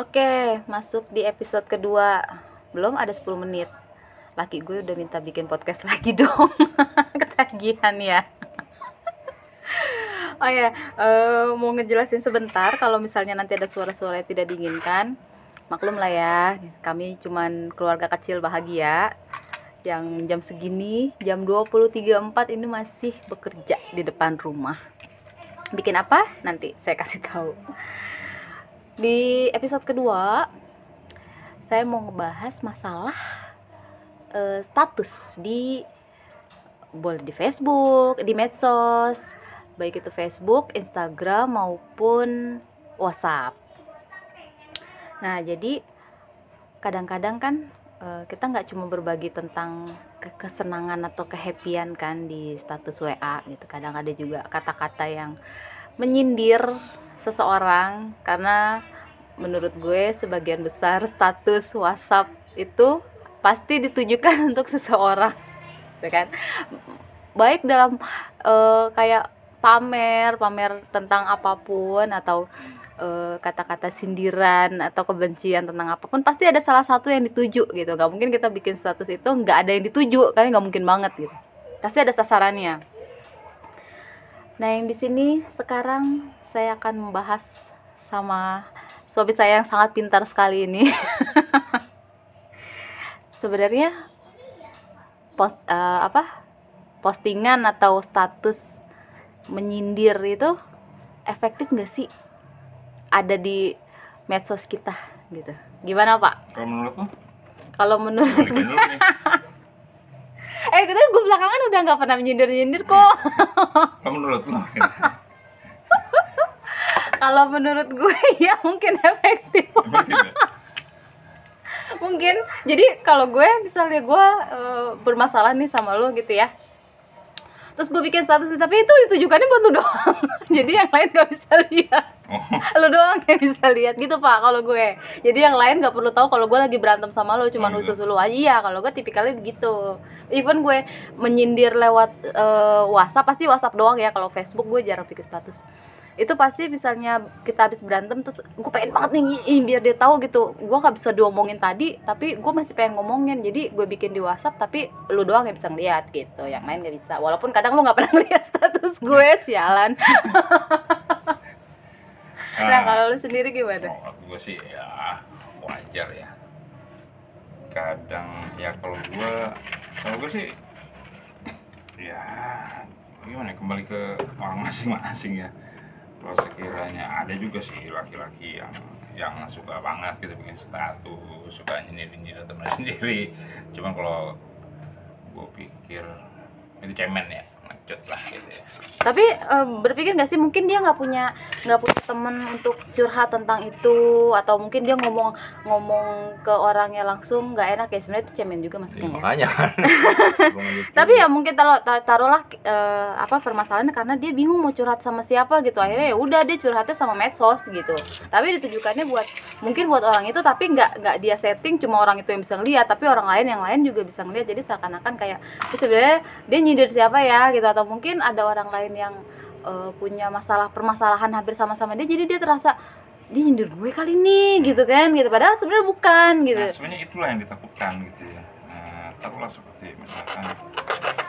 Oke, masuk di episode kedua. Belum ada 10 menit. Laki gue udah minta bikin podcast lagi dong. Ketagihan ya. oh ya, eh, mau ngejelasin sebentar kalau misalnya nanti ada suara-suara yang tidak diinginkan. Maklum lah ya, kami cuman keluarga kecil bahagia yang jam segini, jam 20.34 ini masih bekerja di depan rumah. Bikin apa? Nanti saya kasih tahu. Di episode kedua, saya mau ngebahas masalah eh, status di boleh di Facebook, di medsos, baik itu Facebook, Instagram maupun WhatsApp. Nah, jadi kadang-kadang kan eh, kita nggak cuma berbagi tentang ke- kesenangan atau kehappyan kan di status WA gitu. Kadang ada juga kata-kata yang menyindir seseorang karena menurut gue sebagian besar status WhatsApp itu pasti ditujukan untuk seseorang, gitu kan? Baik dalam eh, kayak pamer, pamer tentang apa pun atau eh, kata-kata sindiran atau kebencian tentang apa pun pasti ada salah satu yang dituju gitu. Gak mungkin kita bikin status itu nggak ada yang dituju, kan nggak mungkin banget gitu. Pasti ada sasarannya. Nah, yang di sini sekarang saya akan membahas sama suami saya yang sangat pintar sekali ini. Sebenarnya post eh, apa? postingan atau status menyindir itu efektif nggak sih ada di medsos kita gitu. Gimana, Pak? Kalau menurut lo? Kalau menurut eh kita gue belakangan udah nggak pernah menyindir-nyindir kok. Kalau menurut lo? Kalau menurut gue ya mungkin efektif. Efektif ya? mungkin. Jadi kalau gue misalnya gue eh, bermasalah nih sama lo gitu ya. Terus gue bikin status tapi itu ditujukannya buat lu doang. Jadi yang lain gak bisa lihat. Oh, lu doang yang bisa lihat. Gitu pak kalau gue. Jadi yang lain gak perlu tahu kalau gue lagi berantem sama lo cuman Oh, usus lu aja. Iya kalau gue tipikalnya begitu. Even gue menyindir lewat eh, WhatsApp pasti WhatsApp doang ya. Kalau Facebook gue jarang bikin status itu pasti misalnya kita habis berantem terus gue pengen banget nih biar dia tahu gitu. Gue nggak bisa diomongin tadi tapi gue masih pengen ngomongin. Jadi gue bikin di WhatsApp tapi lu doang yang bisa ngeliat gitu. Yang lain nggak bisa. Walaupun kadang lu nggak pernah ngeliat status gue sialan. Nah kalau lu sendiri gimana? Kalau gue sih ya wajar ya. Kadang ya kalau gue, kalau gue sih ya gimana ya, kembali ke orang masing-masing ya. Kalau sekiranya ada juga sih laki-laki yang yang suka banget gitu bikin status, suka nyindir-nyindir teman sendiri. Cuman kalau gue pikir itu cemen ya, ngecut lah gitu ya. tapi eh, berpikir nggak sih mungkin dia nggak punya nggak punya temen untuk curhat tentang itu atau mungkin dia ngomong ngomong ke orangnya langsung nggak enak ya. Sebenarnya itu cemen juga Ya, masuknya ya. makanya. Kan. Tapi ya mungkin taruh ta- taruhlah eh, apa permasalahannya karena dia bingung mau curhat sama siapa gitu. Akhirnya ya udah dia curhatnya sama medsos gitu. Tapi ditujukannya buat mungkin buat orang itu tapi nggak nggak dia setting cuma orang itu yang bisa ngeliat tapi orang lain yang lain juga bisa ngeliat. Jadi seakan-akan kayak "Ini sebenarnya dia nyindir siapa ya? gitu atau mungkin ada orang lain yang eh, punya masalah permasalahan hampir sama-sama dia jadi dia terasa dia nyindir gue kali nih gitu kan gitu padahal sebenarnya bukan gitu Nah, sebenarnya itulah yang ditakutkan gitu ya. Nah, taruhlah seperti misalkan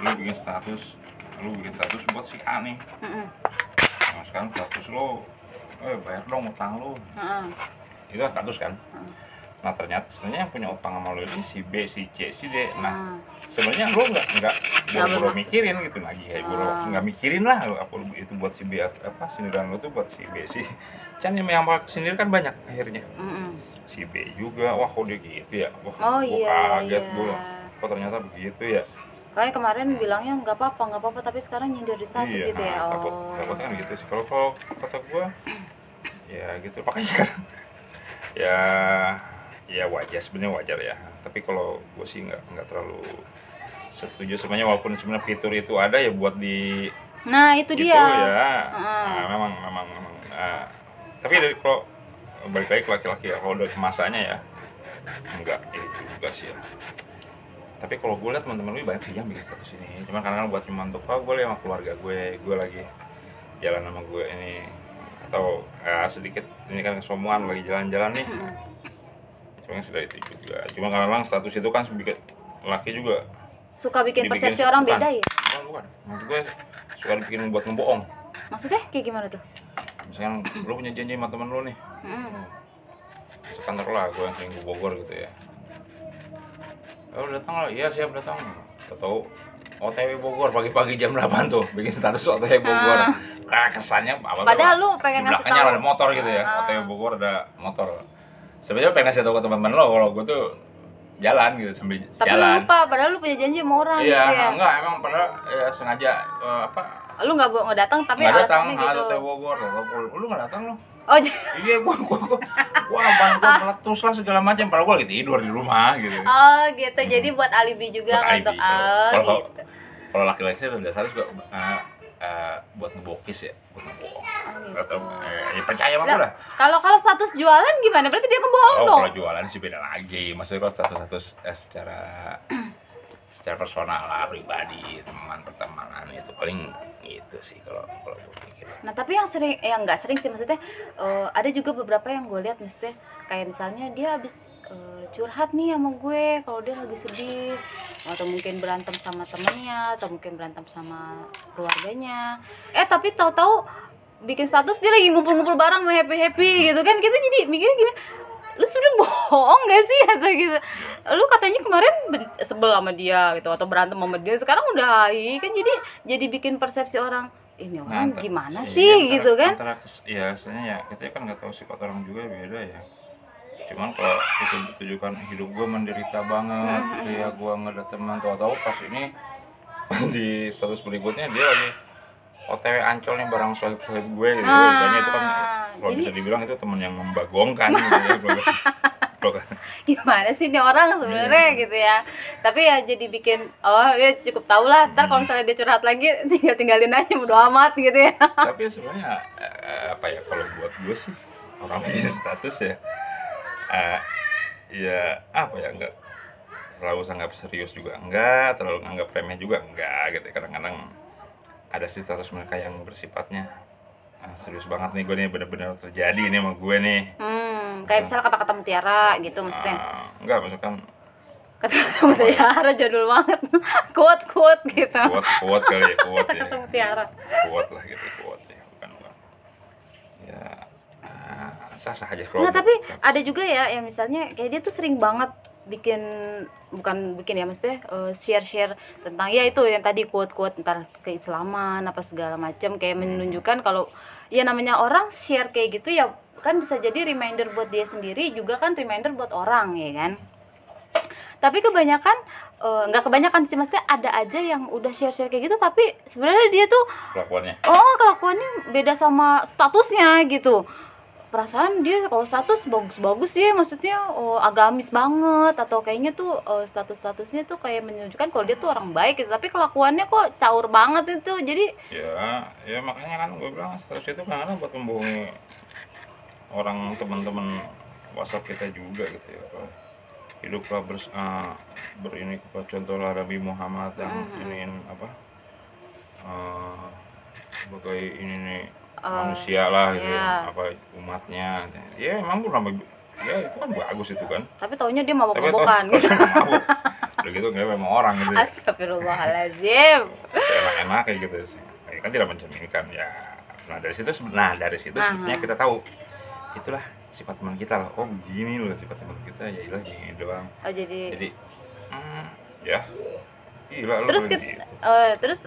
lu bikin status, lu bikin status buat si A nih. Mm-mm. Nah, sekarang status lu, eh bayar dong utang lu. Heeh. Itu kan status kan. Heeh. Nah ternyata sebenarnya yang punya utang sama lu ini si B, si C, si D. Nah Heeh. sebenarnya lu nggak nggak buru-buru mikirin gitu lagi kayak buru Ah. nggak mikirin lah lu apa itu buat si B apa sindiran lu tuh buat si B si Can yang yang sindir kan banyak akhirnya Mm-mm. si B juga wah kok dia gitu ya wah Oh gua iya, kaget iya. gua kok ternyata begitu ya Kayak kemarin bilangnya nggak apa-apa, nggak apa-apa, tapi sekarang nyindir di status iya gitu ya. nah, takut Oh. takutnya kan gitu sih kalau kalau kata gua ya gitu makanya kan ya ya wajar sebenarnya wajar ya tapi kalau gua sih nggak nggak terlalu setuju sebenarnya walaupun sebenarnya fitur itu ada ya buat di Nah itu gitu dia. ya Heeh. Nah, memang memang memang ah. tapi dari kalau balik lagi ke laki-laki ya kalau dari masanya ya enggak itu juga sih ya tapi kalau gue lihat teman-teman gue banyak sih yang bikin status ini cuma karena buat cuma untuk oh gue sama keluarga gue gue lagi jalan sama gue ini atau ya, sedikit ini kan kesombongan lagi jalan-jalan nih. Sebenarnya sudah itu juga. Cuma karena memang status itu kan laki juga suka bikin dibikin- persepsi orang bukan. beda ya? Bukan bukan. Maksud gue suka dibikin buat ngebohong. Maksudnya kayak gimana tuh? Misalkan lu punya janji sama temen lu nih. Mm-mm. sekantor lah gue yang sering ke Bogor gitu ya. Oh datang lah. Iya siap datang. Tahu OTW Bogor pagi-pagi jam 8 tuh bikin status OTW Bogor. Ah. kesannya apa Padahal lu pengen ngasih belakangnya tahu. ada motor gitu ya Ah. OTW Bogor ada motor sebenarnya pengen ngasih tahu ke teman-teman lo kalau gue tuh jalan gitu sambil tapi lu jalan. lupa padahal lu punya janji sama orang iya gitu ya. enggak emang padahal ya sengaja eh, apa? Lu nggak nggak datang tapi nggak datang gitu. OTW Bogor lu, lu nggak datang lo oh iya gua gua gua gua abang gua meletus lah segala macam. Padahal gua lagi tidur di rumah gitu. Oh gitu. Jadi buat alibi juga Buat alibi, untuk kalau- oh gitu. kalau laki-laki sih dasarnya juga eh, eh, buat ngebokis ya? Buat ngebohong Oh, atau eh, ya percaya sama Lah, kalau kalau status jualan gimana? Berarti dia ngebohong oh dong. kalau jualan sih beda lagi. Maksudnya kalau status-status eh, secara secara personal lah pribadi teman pertemanan itu paling itu sih kalau kalau gua pikir. Nah tapi yang sering, yang nggak sering sih maksudnya eh, ada juga beberapa yang gue lihat maksudnya kayak misalnya dia habis eh, curhat nih sama gue kalau dia lagi sedih. Atau mungkin berantem sama temennya atau mungkin berantem sama keluarganya. Eh tapi tahu-tahu bikin status dia lagi ngumpul-ngumpul bareng happy happy gitu kan. Kita jadi mikirnya gini lu sudah bohong gak sih? Atau gitu. Lu katanya kemarin sebel sama dia gitu atau berantem sama dia sekarang udah hai kan jadi jadi bikin persepsi orang ini orang anta- gimana iya, sih? antara- gitu kan. antara ya sebenarnya ya kita kan nggak tahu sifat orang juga beda ya. Cuman kalau itu ditujukan hidup gue menderita banget gitu ya gue nggak ada teman. Tahu tahu pas ini di status berikutnya dia lagi OTW ancol nih barang sohib sohib gue gitu. Ah, misalnya itu kan kalau bisa dibilang itu teman yang membagongkan gitu ya gimana sih ini orang sebenarnya Iya. gitu ya. Tapi ya jadi bikin oh ya cukup tau lah. Ntar kalau misalnya dia curhat lagi tinggal tinggalin aja udah amat gitu ya. Tapi sebenarnya eh, apa ya kalau buat gue sih orang punya status ya eh, ya apa ya enggak terlalu sangat serius juga enggak terlalu anggap remeh juga enggak gitu kadang-kadang ada sih status mereka yang bersifatnya ah, serius banget nih gue nih bener-bener terjadi nih sama gue nih. Hmm kayak misalnya kata-kata mutiara gitu maksudnya. Ah, enggak misalkan kata-kata mutiara jadul banget. Quote quote gitu. Kuat kuat kali ya kuat ya. kata mutiara kuat lah gitu kuat ya bukan bukan ya sah sah aja kalau Nggak, tapi ada juga ya yang misalnya kayak dia tuh sering banget bikin bukan bikin ya maksudnya share share tentang ya itu yang tadi quote quote tentang keislaman apa segala macam kayak menunjukkan kalau ya namanya orang share kayak gitu ya kan bisa jadi reminder buat dia sendiri juga kan reminder buat orang ya kan? Tapi kebanyakan eh, nggak kebanyakan sih maksudnya ada aja yang udah share share kayak gitu tapi sebenarnya dia tuh kelakuannya. Oh kelakuannya beda sama statusnya gitu perasaan dia kalau status bagus-bagus ya maksudnya oh, agamis banget atau kayaknya tuh eh, status-statusnya tuh kayak menunjukkan kalau dia tuh orang baik gitu tapi kelakuannya kok caur banget itu jadi ya ya makanya kan gue bilang status itu kan buat membohongi orang teman-teman WhatsApp kita juga gitu ya hiduplah eh, berini kepada contohlah Nabi Muhammad yang Mhm. iniin apa eh, sebagai ini nih Eh, manusia lah gitu iya. apa umatnya ya emang gue nama ya itu kan bagus itu kan tapi taunya dia mabok-mabokan gitu udah gitu nggak memang orang gitu. Astagfirullahaladzim seenak-enak kayak gitu sih. Ya, kan tidak mencerminkan ya nah dari situ nah dari situ Aha. sebetulnya kita tahu itulah sifat teman kita lah oh begini loh sifat teman kita ya ilah gini doang oh jadi, jadi hmm, ya gila terus kayak kita, gitu. eh, terus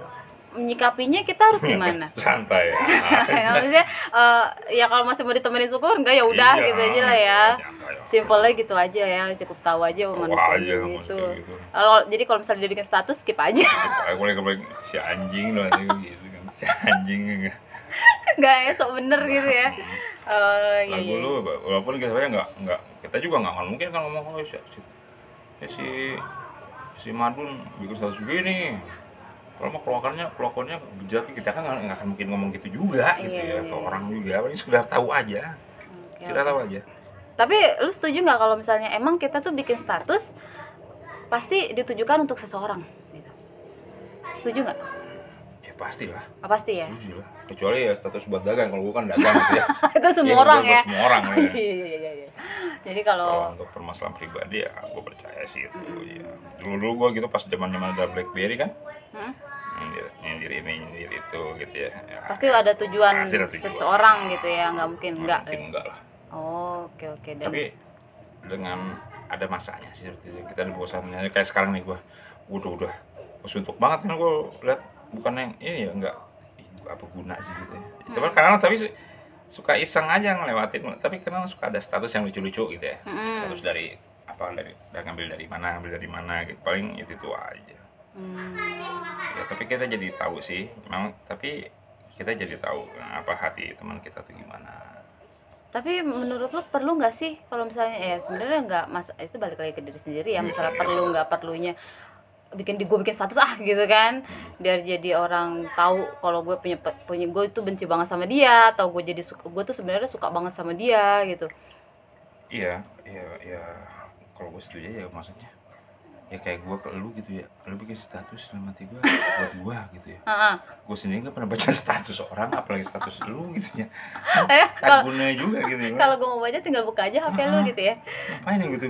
menyikapinya kita harus gimana santai ya ya, maksudnya eh, ya kalau masih mau ditemenin syukur enggak ya udah Iya, gitu aja lah ya ya. simpelnya gitu aja ya cukup tahu aja Tahu manusia aja, gitu. gitu. Kalau jadi kalau misalnya dia bikin status skip aja. Aku boleh boleh si anjing loh gitu kan si anjing enggak Enggak ya sok bener gitu ya. Oh iya lagu iya. lu walaupun kita sebenarnya nggak nggak kita juga nggak mungkin kan ngomong oh si ya si, si Madun bikin status begini kalau mau keluarkannya keluarkannya bejat kita kan nggak akan mungkin ngomong gitu juga gitu Iya, ya iya. ke orang juga paling sekedar tahu aja Oke, kita oke. tahu aja Tapi lu setuju nggak kalau misalnya emang kita tuh bikin status pasti ditujukan untuk seseorang gitu. Setuju nggak? ya pastilah Ah, pasti ya setuju lah kecuali ya status buat dagang kalau gua kan dagang gitu ya itu semua Iya, orang ya semua orang ya. iya iya iya iya jadi kalau kalau untuk permasalahan pribadi ya gue percaya sih itu Mm-mm. ya dulu dulu gue gitu pas zaman zaman ada BlackBerry kan? Hmm? nyindir nyindir ini nyindir itu gitu ya, ya pasti ada tujuan, Pasti ada tujuan. seseorang gitu ya nggak mungkin enggak mungkin enggak lah. Oh oke oke dan tapi dengan ada masanya sih seperti itu. Kita bosannya kayak sekarang nih gue udah udah. Suntuk banget kan gue lihat bukan yang ini ya enggak ih, apa guna sih gitu ya. Cuman Hmm. kadang tapi su- suka iseng aja ngelewatin tapi kadang suka ada status yang lucu-lucu gitu ya Mm-mm. status dari apa dari dari ngambil dari mana ngambil dari mana gitu paling itu itu aja Hmm. ya tapi kita jadi tahu sih memang tapi kita jadi tahu nah, apa hati teman kita tuh gimana Tapi menurut lo perlu nggak sih kalau misalnya ya sebenarnya nggak mas itu balik lagi ke diri sendiri ya Iya, misalnya iya. perlu nggak perlunya bikin di gue bikin status ah gitu kan. Biar jadi orang tahu kalau gue punya punya gue itu benci banget sama dia atau gue jadi suka gue tuh sebenarnya suka banget sama dia gitu. Iya iya iya. Kalau gue setuju ya maksudnya. Ya kayak gue ke lu gitu ya. Lu bikin status dalam hati gue buat gue gitu ya. Heeh. gue sendiri nggak pernah baca status orang apalagi status lu gitu ya. Eh, tak guna juga gitu ya. kalau gue mau baca tinggal buka aja HP lu gitu ya. Ngapain yang gitu?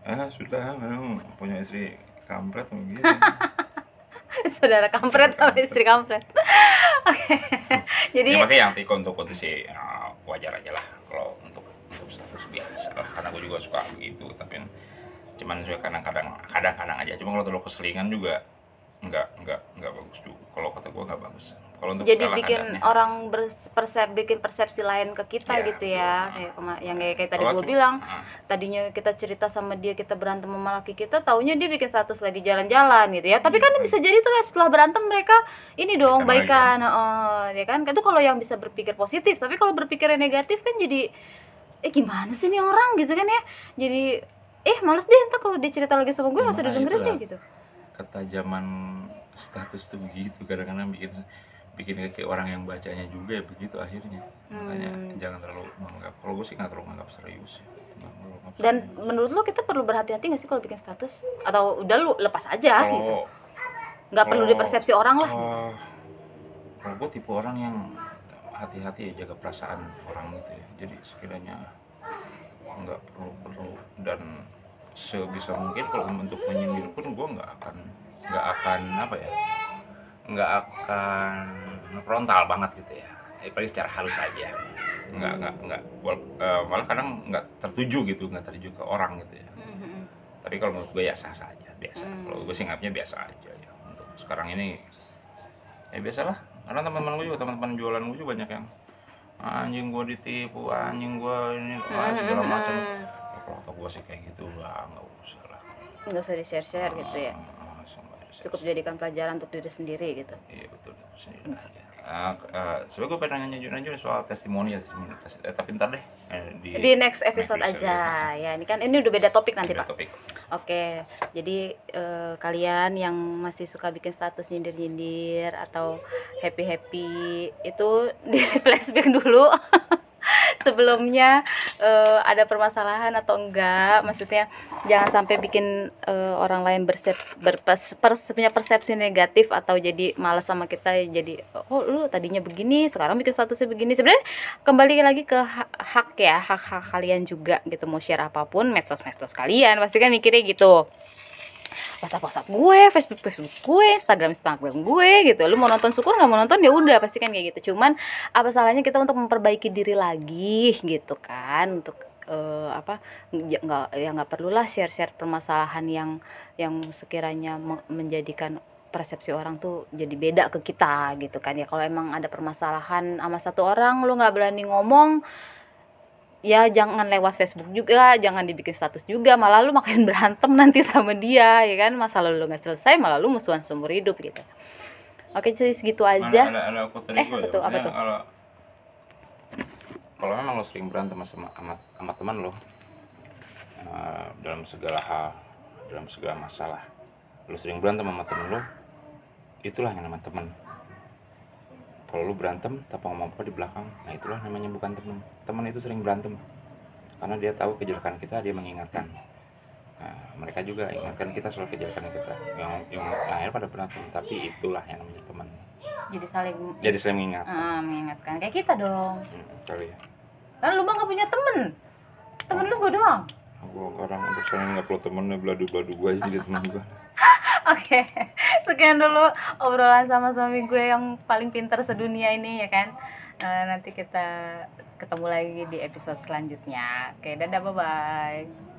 Ah sudah memang punya istri kampret gitu. Saudara kampret sama istri kampret. oke. Jadi ya yang tiko untuk kondisi ya, wajar aja lah kalau untuk untuk status biasa. Lah karena gue juga suka begitu tapi cuman juga kadang-kadang kadang-kadang aja. Cuma kalau terlalu keselingan juga nggak nggak nggak bagus juga. Kalau kata gue nggak bagus kalau untuk jadi bikin kadarnya. orang berpersep bikin persepsi lain ke kita Iya, gitu ya. betul. kayak kema- yang kayak, kayak tadi gue bilang ah, tadinya kita cerita sama dia kita berantem sama laki kita taunya dia bikin status lagi jalan-jalan gitu ya. Tapi Iya, kan kan. bisa jadi tuh kan setelah berantem mereka ini dong Baikan lagi, baikan oh ya kan? Itu kalau yang bisa berpikir positif. Tapi kalau berpikirnya negatif kan jadi eh gimana sih nih orang? gitu kan ya. Jadi eh males deh entar kalau dia cerita lagi sama gue nggak usah itu deh gitu. ketajaman status tuh begitu kadang-kadang bikin bikin kayak orang yang bacanya juga ya begitu akhirnya. Makanya Hmm. jangan terlalu menganggap kalau gue sih nggak terlalu menganggap serius ya. Nggak terlalu menganggap dan serius. menurut lo kita perlu berhati-hati nggak sih kalau bikin status? Atau udah lu lepas aja gitu? Kalau nggak perlu kalau- dipersepsi orang lah. Oh, kalau gue tipe orang yang hati-hati ya jaga perasaan orang gitu ya. Jadi sekiranya nggak perlu perlu dan sebisa mungkin kalau untuk menyindir pun gue nggak akan nggak akan apa ya nggak akan frontal banget gitu ya. Eh, paling secara halus aja. Nggak nggak nggak. Wal- eh, malah kadang nggak tertuju gitu nggak tertuju ke orang gitu ya. Mhm. tapi kalau menurut gue ya sah sah aja biasa. Hmm. kalau gue sih nganggapnya biasa aja ya. Untuk sekarang ini ya biasalah. Karena teman-teman gue juga teman-teman jualan gue juga banyak yang anjing gue ditipu anjing gue ini ah, segala macam. Ya, kalau gue sih kayak gitu lah nggak usah lah. Nggak usah di share share gitu ya. Ah, cukup jadikan pelajaran untuk diri sendiri gitu. Iya betul. Sendiri aja Ah, eh, sebenarnya gue pengen nanya nanya soal testimoni ya testimoni. Tes- eh, tapi ntar deh eh, di, di next episode episode aja. ya ini kan ini udah beda topik nanti Beda pak. topik. Oke, jadi eh, kalian yang masih suka bikin status nyindir-nyindir atau happy-happy itu di flashback dulu sebelumnya eh, ada permasalahan atau enggak. Maksudnya jangan sampai bikin eh, orang lain bersep, punya persepsi negatif atau jadi malas sama kita jadi oh lu tadinya begini, sekarang bikin statusnya begini. Sebenarnya kembali lagi ke hak, hak ya, hak-hak kalian juga gitu mau share apa pun medsos-medsos kalian pasti kan mikirnya gitu. WhatsApp WhatsApp gue, Facebook Facebook gue, Instagram Instagram gue gitu. Lu mau nonton syukur nggak mau nonton ya udah pasti kan kayak gitu. Cuman apa salahnya kita untuk memperbaiki diri lagi gitu kan untuk eh, apa ya nggak ya nggak perlulah share-share permasalahan yang yang sekiranya me- menjadikan persepsi orang tuh jadi beda ke kita gitu kan ya kalau emang ada permasalahan sama satu orang lu nggak berani ngomong ya jangan lewat Facebook juga jangan dibikin status juga malah lu makin berantem nanti sama dia ya kan? Masalah lu nggak selesai malah lu musuhan seumur hidup gitu. Oke jadi segitu Mana aja. ada, ada dari Eh, apa ya, tuh, apa tuh? kalau kalau memang lo sering berantem sama sama, sama teman lo eh, dalam segala hal dalam segala masalah lo sering berantem sama temen lo itulah yang namanya teman kalau lo berantem tanpa ngomong apa di belakang. Nah itulah namanya bukan teman teman itu sering berantem. Karena dia tahu kejelekan kita dia mengingatkan. Nah, mereka juga ingatkan kita soal kejelekan kita. Yang yang akhirnya pada berantem tapi itulah yang namanya teman jadi saling jadi saya mengingat. Ah, mengingatkan. Kayak kita dong. Hmm, kali ya. Kan lu mah gak punya temen. Temen lu gue doang. Gue orang untuk saya nggak perlu temen beladu beladu gue aja jadi teman gue Oke, sekian dulu obrolan sama suami gue yang paling pintar sedunia ini ya kan. Eh, nanti kita ketemu lagi di episode selanjutnya. Oke, dadah bye bye.